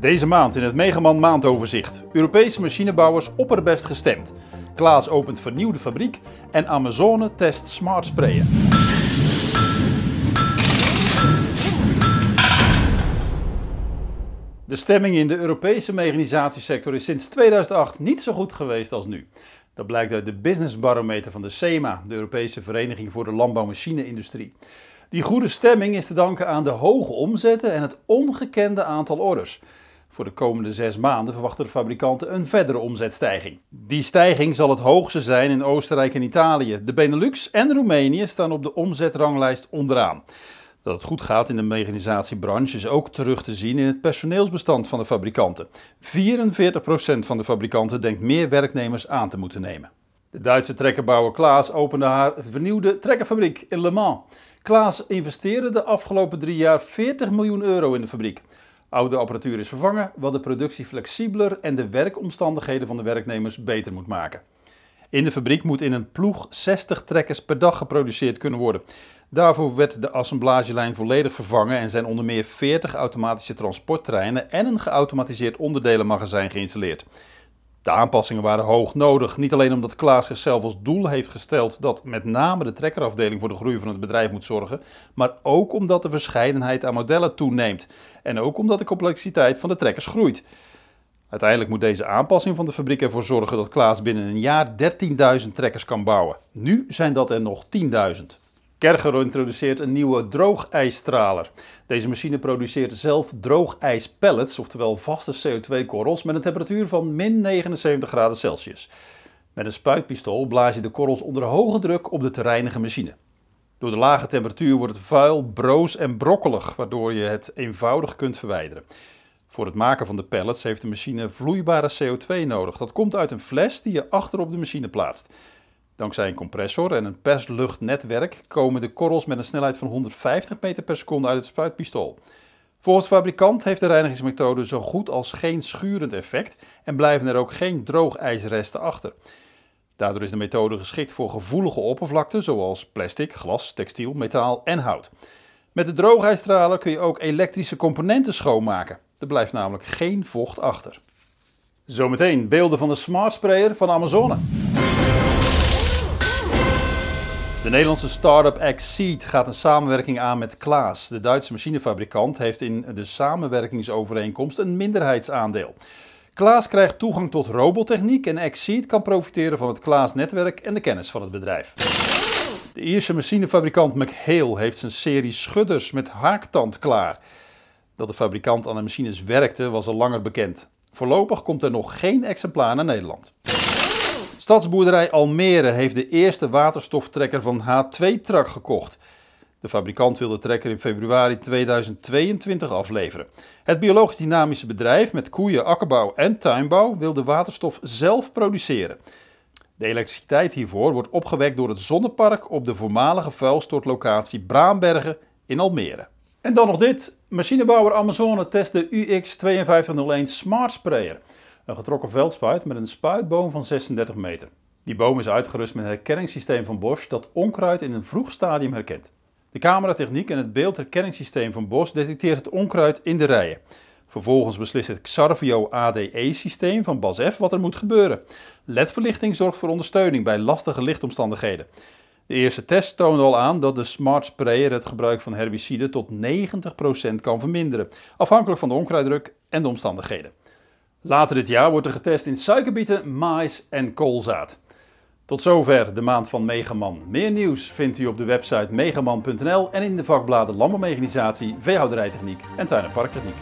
Deze maand in het Megaman maandoverzicht. Europese machinebouwers opperbest gestemd. Klaas opent vernieuwde fabriek en Amazone test smart sprayen. De stemming in de Europese mechanisatiesector is sinds 2008 niet zo goed geweest als nu. Dat blijkt uit de Business Barometer van de SEMA, de Europese Vereniging voor de Landbouwmachine-industrie. Die goede stemming is te danken aan de hoge omzetten en het ongekende aantal orders. Voor de komende zes maanden verwachten de fabrikanten een verdere omzetstijging. Die stijging zal het hoogste zijn in Oostenrijk en Italië. De Benelux en Roemenië staan op de omzetranglijst onderaan. Dat het goed gaat in de mechanisatiebranche is ook terug te zien in het personeelsbestand van de fabrikanten. 44% van de fabrikanten denkt meer werknemers aan te moeten nemen. De Duitse trekkerbouwer Klaas opende haar vernieuwde trekkerfabriek in Le Mans. Klaas investeerde de afgelopen drie jaar 40 miljoen euro in de fabriek. Oude apparatuur is vervangen, wat de productie flexibeler en de werkomstandigheden van de werknemers beter moet maken. In de fabriek moet in een ploeg 60 trekkers per dag geproduceerd kunnen worden. Daarvoor werd de assemblagelijn volledig vervangen en zijn onder meer 40 automatische transporttreinen en een geautomatiseerd onderdelenmagazijn geïnstalleerd. De aanpassingen waren hoog nodig, niet alleen omdat Klaas zichzelf als doel heeft gesteld dat met name de trekkerafdeling voor de groei van het bedrijf moet zorgen, maar ook omdat de verscheidenheid aan modellen toeneemt en ook omdat de complexiteit van de trekkers groeit. Uiteindelijk moet deze aanpassing van de fabriek ervoor zorgen dat Klaas binnen een jaar 13.000 trekkers kan bouwen. Nu zijn dat er nog 10.000. Kerger introduceert een nieuwe droogijsstraler. Deze machine produceert zelf droogijspellets, oftewel vaste CO2-korrels, met een temperatuur van min 79 graden Celsius. Met een spuitpistool blaas je de korrels onder hoge druk op de te reinigen machine. Door de lage temperatuur wordt het vuil, broos en brokkelig, waardoor je het eenvoudig kunt verwijderen. Voor het maken van de pellets heeft de machine vloeibare CO2 nodig. Dat komt uit een fles die je achter op de machine plaatst. Dankzij een compressor en een persluchtnetwerk komen de korrels met een snelheid van 150 meter per seconde uit het spuitpistool. Volgens de fabrikant heeft de reinigingsmethode zo goed als geen schurend effect en blijven er ook geen droogijsresten achter. Daardoor is de methode geschikt voor gevoelige oppervlakten zoals plastic, glas, textiel, metaal en hout. Met de droogijsstraler kun je ook elektrische componenten schoonmaken. Er blijft namelijk geen vocht achter. Zometeen beelden van de smart sprayer van Amazone. De Nederlandse start-up Xseed gaat een samenwerking aan met Klaas. De Duitse machinefabrikant heeft in de samenwerkingsovereenkomst een minderheidsaandeel. Klaas krijgt toegang tot robottechniek en Xseed kan profiteren van het Klaas-netwerk en de kennis van het bedrijf. De Ierse machinefabrikant McHale heeft zijn serie schudders met haaktand klaar. Dat de fabrikant aan de machines werkte was al langer bekend. Voorlopig komt er nog geen exemplaar naar Nederland. Stadsboerderij Almere heeft de eerste waterstoftrekker van H2-Trak gekocht. De fabrikant wil de trekker in februari 2022 afleveren. Het biologisch dynamische bedrijf met koeien, akkerbouw en tuinbouw wil de waterstof zelf produceren. De elektriciteit hiervoor wordt opgewekt door het zonnepark op de voormalige vuilstortlocatie Braambergen in Almere. En dan nog dit. Machinebouwer Amazone test de UX5201 Smart Sprayer. Een getrokken veldspuit met een spuitboom van 36 meter. Die boom is uitgerust met een herkenningssysteem van Bosch dat onkruid in een vroeg stadium herkent. De cameratechniek en het beeldherkenningssysteem van Bosch detecteert het onkruid in de rijen. Vervolgens beslist het Xarvio ADE-systeem van BASF wat er moet gebeuren. LED-verlichting zorgt voor ondersteuning bij lastige lichtomstandigheden. De eerste test toonde al aan dat de Smart Sprayer het gebruik van herbiciden tot 90% kan verminderen, afhankelijk van de onkruiddruk en de omstandigheden. Later dit jaar wordt er getest in suikerbieten, mais en koolzaad. Tot zover de maand van Megaman. Meer nieuws vindt u op de website megaman.nl en in de vakbladen Landbouwmechanisatie, Veehouderijtechniek en Tuin- en Parktechniek.